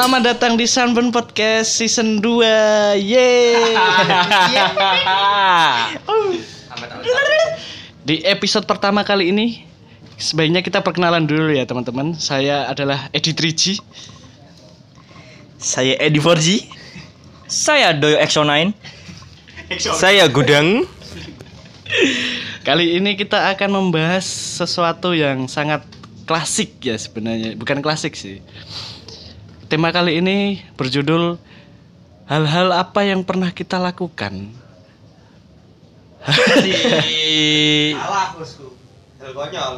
Selamat datang di Sunburn Podcast season 2. Yeay. Di episode pertama kali ini sebaiknya kita perkenalan dulu ya teman-teman. Saya adalah Edi Triji. Saya Edi Forji. Saya Doyo Exo9. Saya Gudang. Kali ini kita akan membahas sesuatu yang sangat klasik ya sebenarnya, bukan klasik sih. Tema kali ini berjudul hal-hal apa yang pernah kita lakukan. Salah bosku. Hal konyol.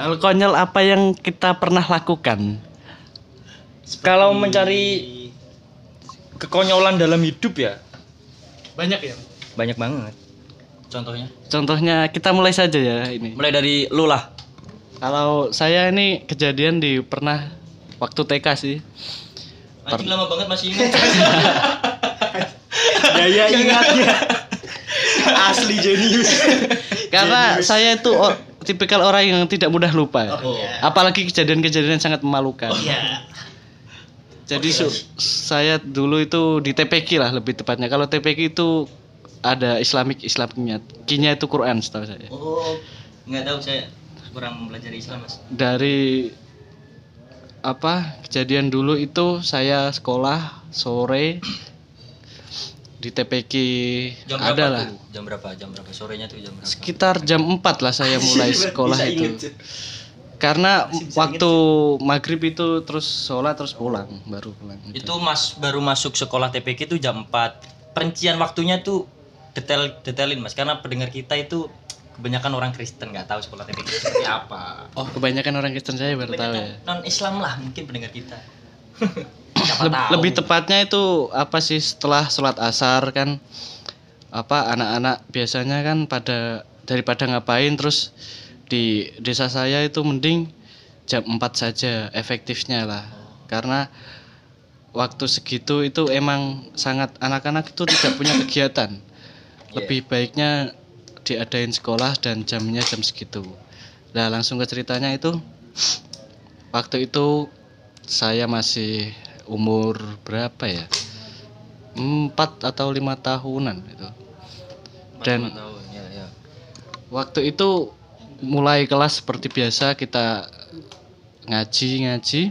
Hal konyol apa yang kita pernah lakukan? Kalau mencari kekonyolan dalam hidup ya Banyak ya. banyak banget. Contohnya? Contohnya kita mulai saja ya ini. Mulai dari lu lah. Kalau saya ini kejadian di pernah waktu TK sih. Anjing lama banget masih ingat. Daya ingatnya. Asli jenius. Karena saya itu o- tipikal orang yang tidak mudah lupa. Oh, iya. Apalagi kejadian-kejadian yang sangat memalukan. Iya. Jadi su- saya dulu itu di TPQ lah lebih tepatnya. Kalau TPQ itu ada Islamik Islamnya. Kinya itu Quran setahu saya. Oh, nggak tahu saya kurang mempelajari Islam mas. Dari apa kejadian dulu itu saya sekolah sore di TPQ Jam ada lah. tuh? Jam berapa? Jam berapa? Sorenya tuh jam berapa? Sekitar jam 4 lah saya mulai sekolah itu. inget, Cuk. Karena waktu maghrib itu terus sholat terus pulang baru pulang. Itu mas baru masuk sekolah TPK itu jam 4 Perincian waktunya tuh detail detailin mas karena pendengar kita itu kebanyakan orang Kristen nggak tahu sekolah TPK itu seperti apa. Oh kebanyakan orang Kristen saya baru tahu ya. non Islam lah mungkin pendengar kita. Leb- tahu. lebih tepatnya itu apa sih setelah sholat asar kan apa anak-anak biasanya kan pada daripada ngapain terus di desa saya itu mending jam 4 saja efektifnya lah karena waktu segitu itu emang sangat anak-anak itu tidak punya kegiatan lebih baiknya diadain sekolah dan jamnya jam segitu. Nah langsung ke ceritanya itu waktu itu saya masih umur berapa ya? Empat atau lima tahunan itu. Dan Tahun, ya, ya. waktu itu mulai kelas seperti biasa kita ngaji ngaji.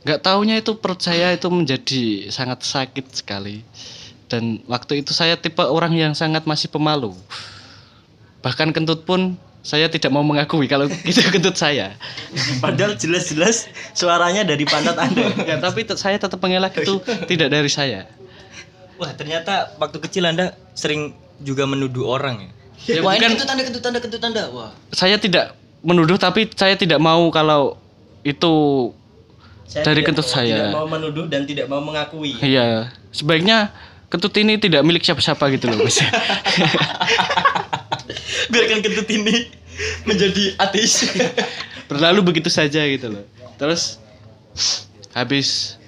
Nggak taunya itu perut saya itu menjadi sangat sakit sekali dan waktu itu saya tipe orang yang sangat masih pemalu bahkan kentut pun saya tidak mau mengakui kalau itu kentut saya Padahal jelas-jelas suaranya dari pantat Anda. ya tapi saya tetap mengelak itu tidak dari saya Wah ternyata waktu kecil anda sering juga menuduh orang ya. Ya, Wah bukan- ini kentut anda kentut anda kentut anda. Wah. saya tidak menuduh tapi saya tidak mau kalau itu Saya Dari tidak kentut mau- saya. Tidak mau menuduh dan tidak mau mengakui. Iya, sebaiknya kentut ini tidak milik siapa-siapa gitu loh, Mas. Biarkan kentut ini menjadi ateis. Berlalu begitu saja gitu loh. Terus habis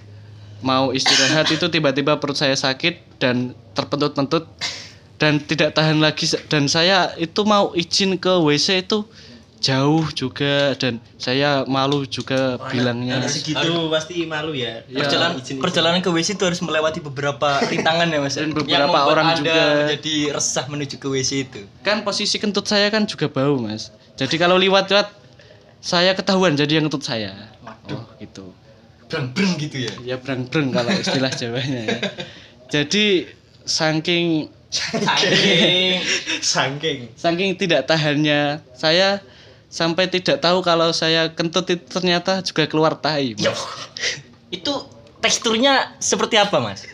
mau istirahat itu tiba-tiba perut saya sakit dan terpentut-pentut dan tidak tahan lagi dan saya itu mau izin ke WC itu jauh juga dan saya malu juga bilangnya. Anak segitu pasti malu ya. Ya. perjalanan, Izin-izin. perjalanan ke WC itu harus melewati beberapa rintangan ya mas. Dan Yang beberapa membuat orang anda juga. menjadi resah menuju ke WC itu. Kan posisi kentut saya kan juga bau, Mas. Jadi kalau liwat-liwat saya ketahuan jadi yang kentut saya. Oh, gitu. Breng breng gitu ya. Ya breng-breng kalau istilah Jawanya ya. Jadi saking Saking Saking. saking tidak tahannya saya sampai tidak tahu kalau saya kentut itu ternyata juga keluar tai. Mas. itu teksturnya seperti apa mas?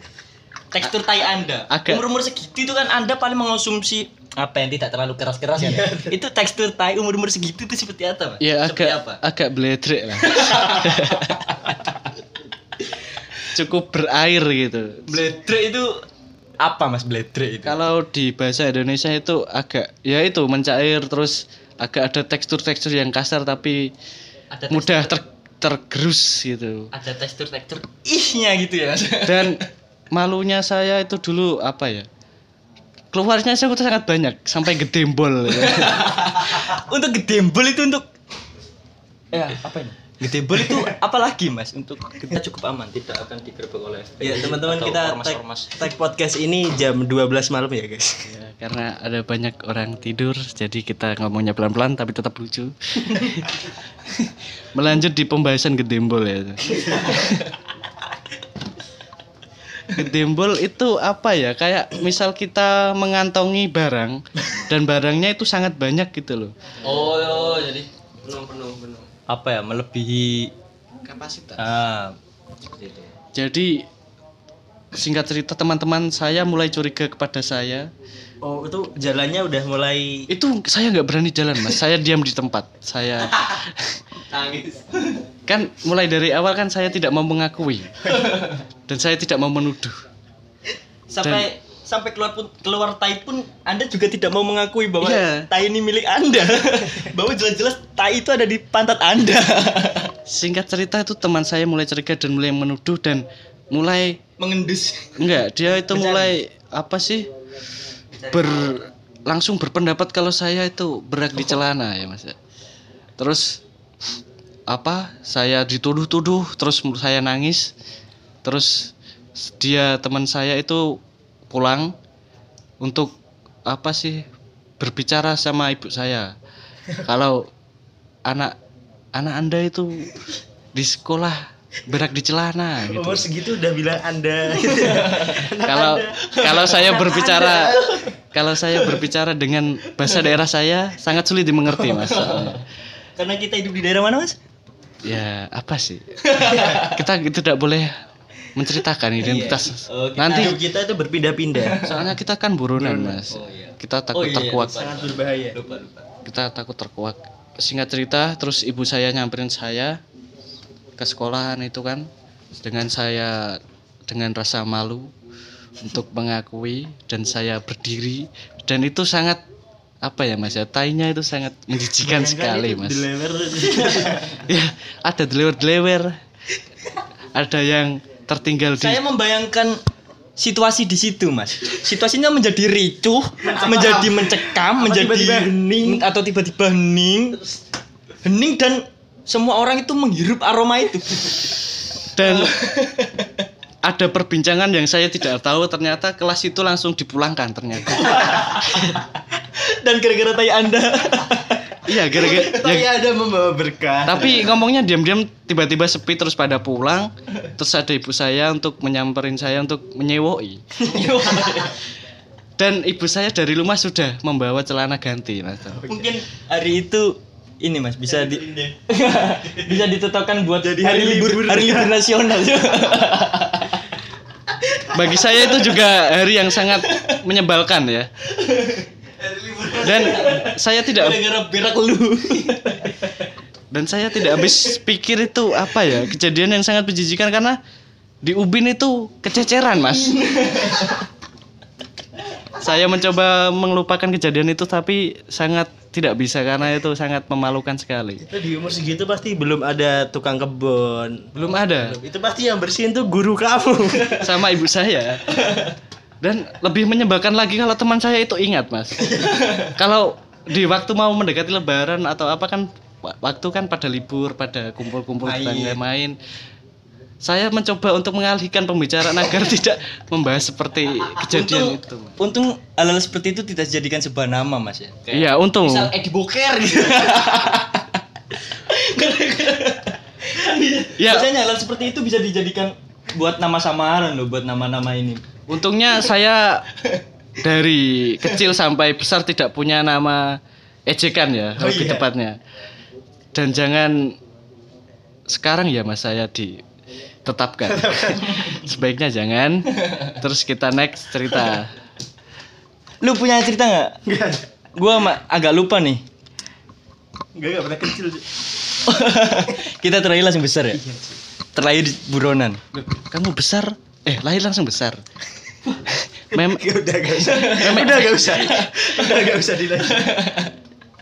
Tekstur tai anda. Agak- Umur umur segitu itu kan anda paling mengonsumsi apa yang tidak terlalu keras keras kan? itu tekstur tai umur umur segitu itu seperti apa mas? Ya seperti agak apa? agak bledrek lah. Cukup berair gitu. Bledre itu apa mas bledre itu? Kalau di bahasa Indonesia itu agak ya itu mencair terus agak ada tekstur-tekstur yang kasar tapi Ada mudah ter- tergerus gitu. ada tekstur tekstur ihnya gitu ya. Dan malunya saya itu dulu apa ya? Keluarnya saya sangat banyak sampai gedembol. untuk gedembol itu untuk ya apa ini? Gedebol itu apalagi mas untuk kita cukup aman tidak akan digerebek oleh Ya teman-teman kita tag, podcast ini jam 12 malam ya guys. Ya, karena ada banyak orang tidur, jadi kita ngomongnya pelan-pelan tapi tetap lucu. Melanjut di pembahasan gedembol ya. gedembol itu apa ya? Kayak misal kita mengantongi barang dan barangnya itu sangat banyak gitu loh. Oh, apa ya melebihi Kapasitas. ah itu. Jadi singkat cerita teman-teman saya mulai curiga kepada saya. Oh itu jalannya udah mulai Itu saya nggak berani jalan mas. Saya diam di tempat. Saya tangis. kan mulai dari awal kan saya tidak mau mengakui dan saya tidak mau menuduh. Sampai sampai keluar pun keluar tai pun Anda juga tidak mau mengakui bahwa Iya. tai ini milik Anda. bahwa jelas-jelas tai itu ada di pantat Anda. Singkat cerita itu teman saya mulai curiga dan mulai menuduh dan mulai Mengendus. enggak dia itu mulai apa sih ber langsung berpendapat kalau saya itu berak di celana ya mas. Terus apa saya dituduh-tuduh terus saya nangis terus dia teman saya itu pulang untuk apa sih berbicara sama ibu saya kalau anak anak anda itu di sekolah berak di celana gitu Umur segitu udah bilang anda. kalau kalau saya berbicara kalau saya berbicara dengan bahasa daerah saya sangat sulit dimengerti mas. Karena kita hidup di daerah mana, Mas? ya apa sih kita tidak boleh menceritakan identitas Oh, kita- nanti Hidup kita itu berpindah-pindah. soalnya kita kan buronan mas Oh, iya. kita Oh, takut iya, terkuak lupa. Sangat berbahaya. Lupa, lupa. kita takut terkuak singkat cerita terus ibu saya nyamperin saya ke sekolahan itu kan dengan saya dengan rasa malu untuk mengakui dan saya berdiri dan itu sangat apa ya mas ya tainya itu sangat menjijikan sekali mas Dilewer. ya ada delewer-delewer ada yang tertinggal di Saya membayangkan situasi di situ, Mas. Situasinya menjadi ricuh, menjadi mencekam, menjadi tiba-tiba hening. atau tiba-tiba hening. Hening dan semua orang itu menghirup aroma itu. dan ada perbincangan yang saya tidak tahu ternyata kelas itu langsung dipulangkan ternyata Dan gara-gara tai Anda. iya gara-gara Tapi ya, ada membawa berkah. tapi ngomongnya diam-diam tiba-tiba sepi terus pada pulang terus ada ibu saya untuk menyamperin saya untuk menyewoi dan ibu saya dari rumah sudah membawa celana ganti mas Mungkin hari itu ini Mas bisa di bisa ditetapkan buat Jadi hari, hari libur, libur. hari libur nasional. bagi saya itu juga hari yang sangat menyebalkan ya dan saya tidak Gara-gara berak lu. dan saya tidak habis pikir itu apa ya kejadian yang sangat menjijikan karena di Ubin itu kececeran mas saya mencoba melupakan kejadian itu tapi sangat tidak bisa karena itu sangat memalukan sekali Itu di umur segitu pasti belum ada tukang kebun. belum ada Itu pasti yang bersihin tuh guru kamu. sama ibu saya dan lebih menyebalkan lagi kalau teman saya itu ingat mas kalau di waktu mau mendekati lebaran atau apa kan wa- waktu kan pada libur pada kumpul-kumpul tetangga main saya mencoba untuk mengalihkan pembicaraan agar tidak membahas seperti kejadian Untung, itu Mas. untung hal-hal seperti itu tidak dijadikan sebuah nama Mas ya. Kayak iya untung Misal Edi Boker gitu. Ya. Biasanya hal seperti itu bisa dijadikan buat nama samaran loh buat nama-nama ini. Untungnya saya dari kecil sampai besar tidak punya nama ejekan ya Oh, lebih iya. tepatnya dan jangan sekarang ya mas saya ditetapkan sebaiknya jangan terus kita next cerita Lu punya cerita nggak? Gua ma- agak lupa nih. Enggak enggak pernah kecil. Kita terakhir langsung besar ya. Terlahir di buronan. Kamu besar eh lahir langsung besar Mem udah gak usah. udah gak usah. Udah gak usah dilanjut.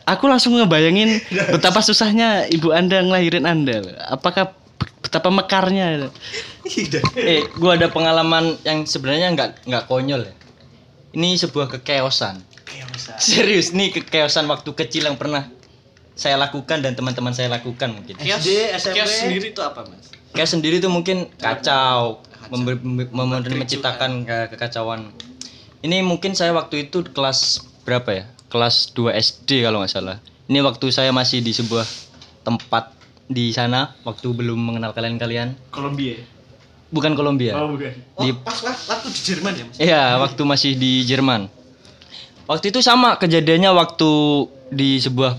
aku langsung ngebayangin betapa susahnya ibu anda ngelahirin anda apakah betapa mekarnya Udah. Eh, gua ada pengalaman yang sebenarnya nggak nggak konyol ya. Ini sebuah kekeosan. Usah. Serius nih kekeosan waktu kecil yang pernah saya lakukan dan teman-teman saya lakukan mungkin. Kios, SD, SMP. kios sendiri itu apa mas? Kayak sendiri tuh mungkin kacau, member- mem- mem- Kericuhan. menciptakan ke- kekacauan. Ini mungkin saya waktu itu kelas berapa ya? Kelas 2 SD kalau nggak salah. Ini waktu saya masih di sebuah tempat di sana waktu belum mengenal kalian-kalian. Kolombia. Bukan Kolombia. Oh, bukan. Di Oh, pas waktu, waktu di Jerman ya mas? Iya, waktu masih di Jerman. Waktu itu sama kejadiannya waktu di sebuah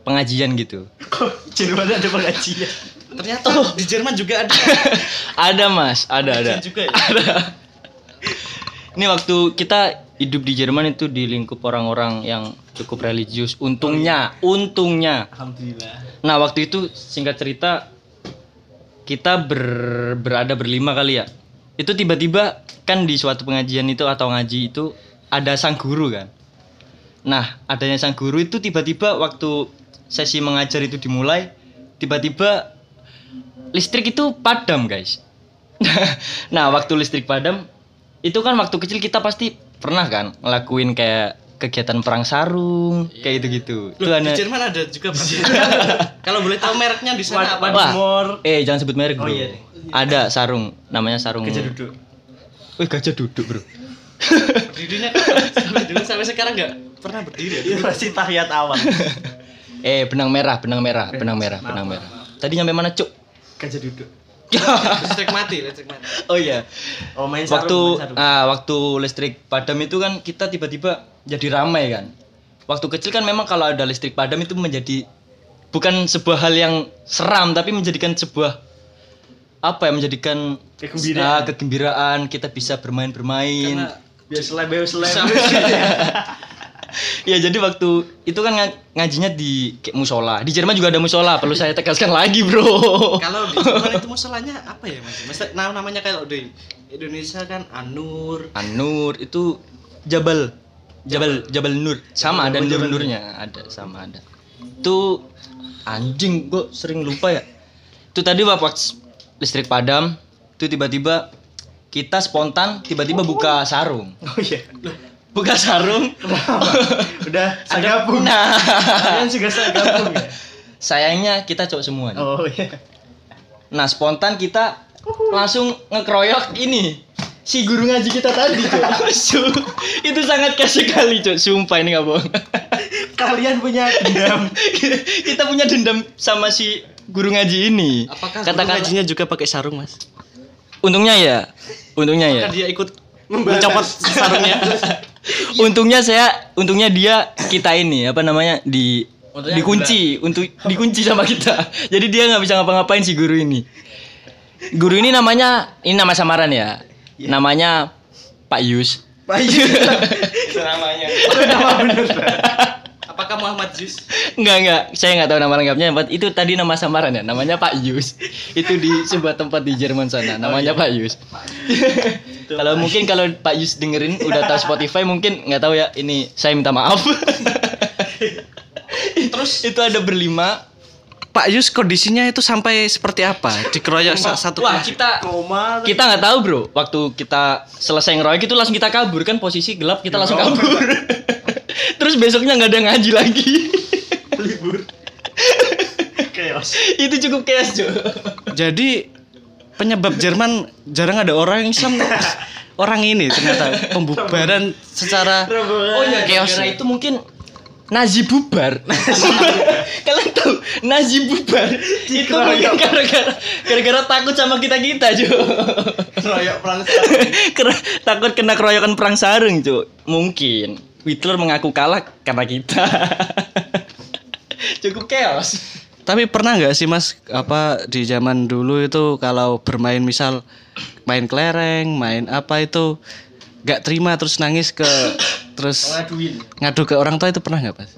pengajian gitu. Kok Jerman ada pengajian? Ternyata di Jerman juga ada. ada mas, ada ada. Juga ya? Ada. Ini waktu kita hidup di Jerman itu di lingkup orang-orang yang cukup religius. Untungnya, untungnya. Alhamdulillah. Nah waktu itu singkat cerita kita ber- berada berlima kali ya. Itu tiba-tiba kan di suatu pengajian itu atau ngaji itu ada sang guru kan. Nah adanya sang guru itu tiba-tiba waktu sesi mengajar itu dimulai, tiba-tiba listrik itu padam guys. nah waktu listrik padam itu kan waktu kecil kita pasti pernah kan ngelakuin kayak kegiatan perang sarung kayak gitu-gitu. Itu Loh, ada- di Jerman ada juga. Kalau boleh tahu mereknya di sana apa? Wah. Eh jangan sebut merek bro. Oh, iya. Ada sarung, namanya sarung. Gajah duduk. Wih gajah duduk bro. Berdirinya sampai dulu sampai sekarang nggak pernah berdiri ya? Itu masih tahiyat awal. eh benang merah, benang merah, benang merah, benang merah. Tadi nyampe mana cuk? Gajah duduk. Listrik mati, listrik mati. oh iya. Oh, main Waktu main sarung. ah waktu listrik padam itu kan kita tiba-tiba jadi ramai kan. Waktu kecil kan memang kalau ada listrik padam itu menjadi bukan sebuah hal yang seram tapi menjadikan sebuah apa ya menjadikan Kegembiraan. ah, kegembiraan kita bisa bermain-bermain Karena biar seleb. ya jadi waktu itu kan nga- ngajinya di kayak musola. Di Jerman juga ada musola perlu saya tegaskan lagi bro. Kalau di Jerman itu masalahnya apa ya mas? Nama namanya kalau di Indonesia kan Anur. Anur itu Jabal. Jabal Jabal. Nur. Sama ada Jabal- nur Jabal Nur. nurnya ada sama ada. Itu anjing kok sering lupa ya. Itu tadi waktu listrik padam itu tiba-tiba kita spontan tiba-tiba buka sarung. Oh iya. Buka sarung Udah segabung. nah Kalian juga segabung ya? sayangnya kita cowok semua nih. Oh iya. Nah spontan kita langsung ngekroyok ini si guru ngaji kita tadi Cok. Itu sangat cash sekali cok sumpah ini nggak bohong Kalian punya dendam. kita punya dendam sama si guru ngaji ini Apakah Katakan- guru ngajinya juga pakai sarung mas? untungnya ya untungnya ya dia ikut mencopot sarungnya. untungnya saya untungnya dia kita ini apa namanya di dikunci untuk dikunci sama kita. Jadi dia nggak bisa ngapa-ngapain si guru ini. Guru ini namanya ini nama samaran ya. Namanya Pak Yus. Pak Yus. namanya. Itu nama bener. Apakah Muhammad Jus? Enggak enggak, saya nggak tahu nama lengkapnya. But Itu tadi nama samaran ya, namanya Pak Yus. Itu di sebuah tempat di Jerman sana, namanya Pak Yus. kalau mungkin kalau Pak Yus dengerin udah tahu Spotify mungkin nggak tahu ya. Ini saya minta maaf. Terus itu ada berlima. Pak Yus kondisinya itu sampai seperti apa? Dikeroyok sa- satu Wah kita Koma. kita nggak tahu bro. Waktu kita selesai ngeroyok itu langsung kita kabur kan posisi gelap kita langsung kabur. Terus besoknya nggak ada ngaji lagi. libur. Chaos. itu cukup chaos cuy. Jadi penyebab Jerman jarang ada orang Islam orang ini ternyata pembubaran secara Oh iya, chaos. itu mungkin Nazi bubar. Kalian tahu Nazi bubar itu mungkin gara-gara gara-gara takut sama kita kita cuy. Royok perang Kera- takut kena keroyokan perang sarung cuy. Mungkin Hitler mengaku kalah karena kita. Cukup chaos. Tapi pernah nggak sih mas apa di zaman dulu itu kalau bermain misal main kelereng, main apa itu nggak terima terus nangis ke terus ngaduin. ngadu ke orang tua itu pernah nggak mas?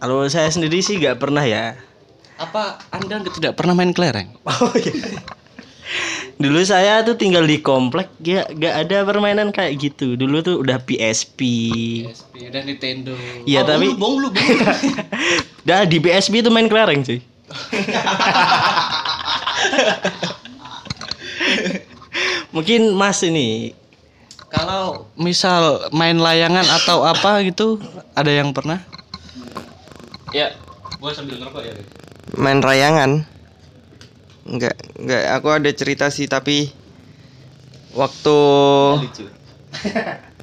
Kalau saya sendiri sih nggak pernah ya. Apa anda tidak pernah main kelereng? Oh iya. Dulu saya tuh tinggal di komplek, gak, gak ada permainan kayak gitu. Dulu tuh udah PSP. PSP dan Nintendo. Iya tapi, bong lu, bong. dah di PSP itu main kelereng cuy. Mungkin Mas ini Kalau misal main layangan atau apa gitu ada yang pernah? ya, Gua sambil ngerokok ya. main rayangan enggak enggak aku ada cerita sih tapi waktu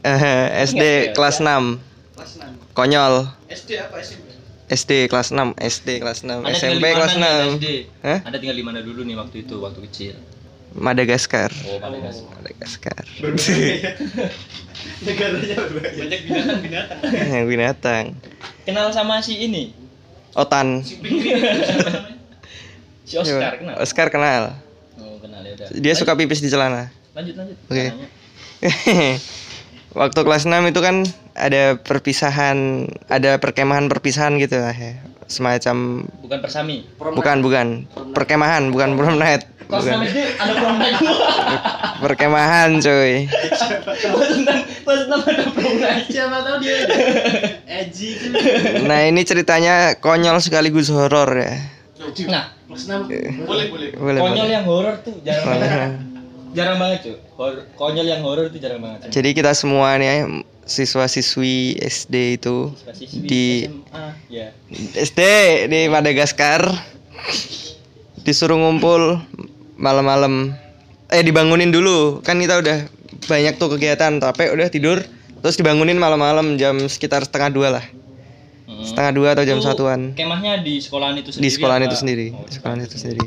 eh, SD kelas 6 Kelas 6. konyol SD apa SMP? SD kelas 6 SD kelas 6 Anda SMP kelas mana nih, 6 SD? Hah? Anda tinggal di mana dulu nih waktu itu waktu kecil? Madagaskar Oh, Madagaskar. Madagaskar Negaranya banyak binatang-binatang. yang binatang Kenal sama si ini? Otan Si Oscar kenal? Oscar kenal Oh, kenal ya udah. dia suka pipis di celana Lanjut lanjut. Oke. Nanya. waktu kelas 6 itu kan ada perpisahan ada perkemahan perpisahan gitu lah ya semacam Bukan persami. bukan bukan perkemahan bukan prom night Kelas bukan 6 SD ada prom night. perkemahan cuy Kelas 6 kelas 6 ada prom night. Siapa tahu dia edgy gitu. nah ini ceritanya konyol sekaligus horor ya Nah, Kelas 6. Boleh, boleh. boleh konyol boleh. yang horor tuh jarang banget. Jarang banget, cuy. Hor- Konyol yang horor tuh jarang banget. jadi kita semua nih siswa-siswi SD itu Siswa-siswi di SMA, ya. SD di Madagaskar disuruh ngumpul malam-malam eh dibangunin dulu kan kita udah banyak tuh kegiatan tapi udah tidur terus dibangunin malam-malam jam sekitar setengah dua lah Hmm. setengah dua atau jam Itu satuan Kemahnya di sekolahan itu sendiri. di sekolahan apa? itu sendiri Oh, di sekolahan itu sendiri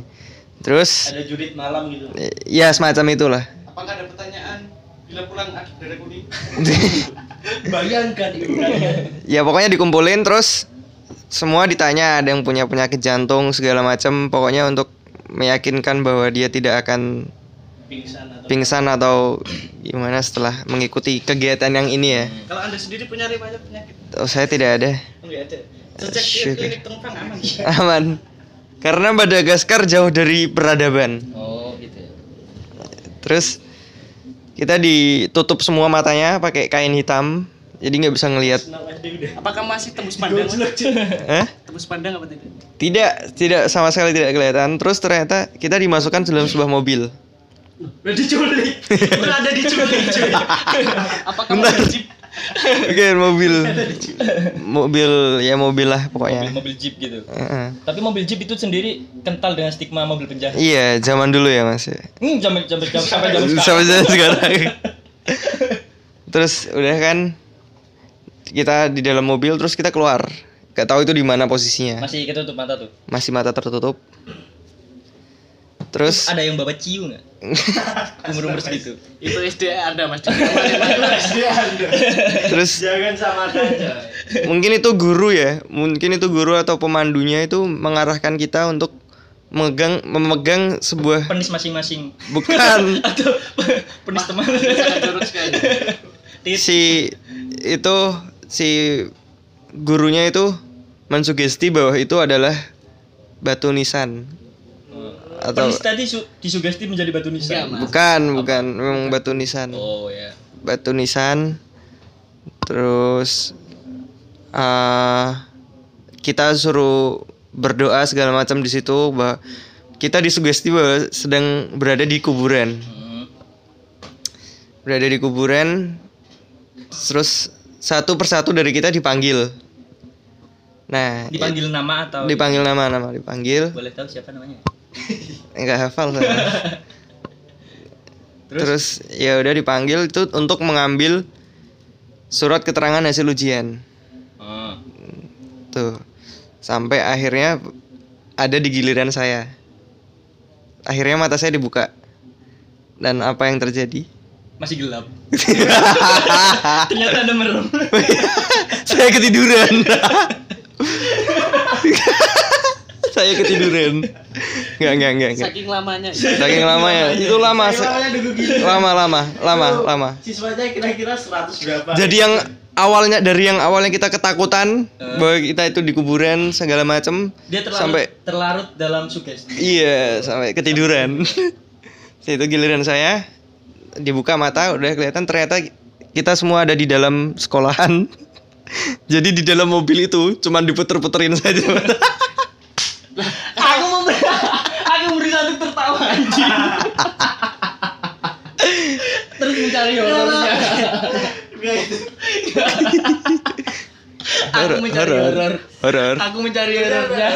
terus Ada jurit malam gitu. ya semacam itulah Apakah ada pertanyaan bila pulang ada darah kuning? Bayangkan ya pokoknya dikumpulin terus semua ditanya ada yang punya penyakit jantung segala macam pokoknya untuk meyakinkan bahwa dia tidak akan pingsan atau pingsan atau gimana setelah mengikuti kegiatan yang ini ya? Kalau anda sendiri punya riwayat penyakit? Oh, saya tidak ada. Enggak ada. Sejak klinik aman aman. Karena Madagaskar jauh dari peradaban. Oh, gitu ya. terus kita ditutup semua matanya pakai kain hitam jadi nggak bisa ngelihat. Apakah masih tembus pandang? Eh tembus pandang apa tidak tidak tidak sama sekali tidak kelihatan. Terus ternyata kita dimasukkan dalam sebuah mobil udah diculik udah ada diculik cuy apakah Bentar. mobil jeep oke mobil mobil ya mobil lah Mobil, pokoknya mobil jeep gitu. Heeh. Tapi mobil jeep itu sendiri kental dengan stigma mobil penjara. iya zaman dulu ya mas. Hmm, sampai sampai sampai sampai zaman sekarang. sampai zaman sekarang terus udah kan kita di dalam mobil terus kita keluar gak tahu itu di mana posisinya Masih ketutup mata tuh. masih mata tertutup terus Ada yang bawa ciu nggak? Umur umur segitu. itu SD anda mas SD anda terus jangan sama aja mungkin itu guru ya mungkin itu guru atau pemandunya itu mengarahkan kita untuk memegang memegang sebuah Penis masing-masing. bukan Atau penis teman. jorok sekali Tit. si itu si gurunya itu mensugesti bahwa itu adalah batu nisan atau Penis tadi su- disugesti menjadi batu nisan. bukan bukan memang batu nisan Oh ya. batu nisan terus eh kita suruh berdoa segala macam di situ bahwa kita disugesti bahwa sedang berada di kuburan Hmm. berada di kuburan terus satu persatu dari kita dipanggil nah Dipanggil nama atau dipanggil nama-nama dipanggil Boleh tahu siapa namanya? Enggak hafal saya. terus, ya udah dipanggil itu untuk mengambil surat keterangan hasil ujian Oh. tuh sampai akhirnya ada di giliran saya akhirnya mata saya dibuka dan apa yang terjadi Masih gelap. Ternyata ada merem. saya ketiduran saya ketiduran nggak nggak nggak nggak. Saking lamanya. Saking lama ya itu lama lama lama lama lama. siswanya kira-kira 100 berapa? Jadi yang awalnya dari yang awalnya kita ketakutan bahwa kita itu di kuburan segala macam Dia terlarut, sampai terlarut dalam sugesti. iya sampai ketiduran. Itu giliran saya dibuka mata udah kelihatan ternyata kita semua ada di dalam sekolahan. Jadi di dalam mobil itu cuman diputer-puterin saja aku mau ber- aku berusaha untuk tertawa anjing. Mencari horornya. horor horor horor Aku mencari horornya.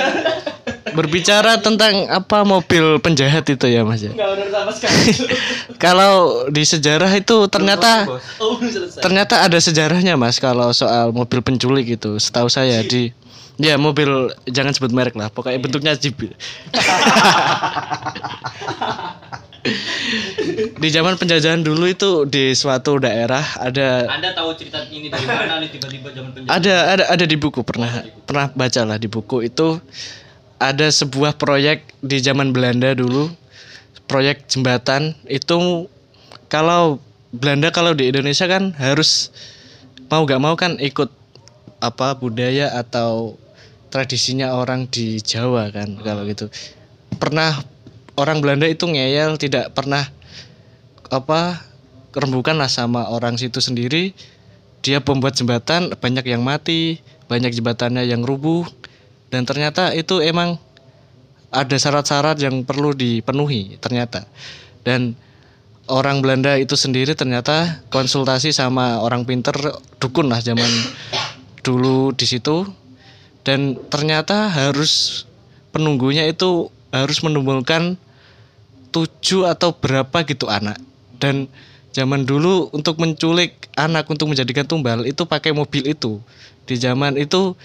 Berbicara tentang apa mobil penjahat itu ya Mas ya. Enggak sama sekali. Kalau di sejarah itu ternyata Oh, ternyata ada sejarahnya Mas kalau soal mobil penculik itu. Setahu saya di ya mobil jangan sebut merek lah, pokoknya bentuknya jeep. di zaman penjajahan dulu itu di suatu daerah ada Anda tahu cerita ini dari mana nih? Tiba-tiba zaman penjara? ada ada ada di buku pernah pernah baca lah di buku itu. Ada sebuah proyek di zaman Belanda dulu proyek jembatan. Itu kalau Belanda kalau di Indonesia kan harus mau gak mau kan ikut apa budaya atau tradisinya orang di Jawa kan kalau gitu. Pernah orang Belanda itu ngeyel tidak pernah apa rembukan lah sama orang situ sendiri. Dia pembuat jembatan banyak yang mati banyak jembatannya yang rubuh. Dan ternyata itu emang ada syarat-syarat yang perlu dipenuhi ternyata. Dan orang Belanda itu sendiri ternyata konsultasi sama orang pinter dukun lah zaman dulu di situ. Dan ternyata harus penunggunya itu harus menumbuhkan tujuh atau berapa gitu anak dan zaman dulu untuk menculik anak untuk menjadikan tumbal itu pakai mobil itu. Di zaman itu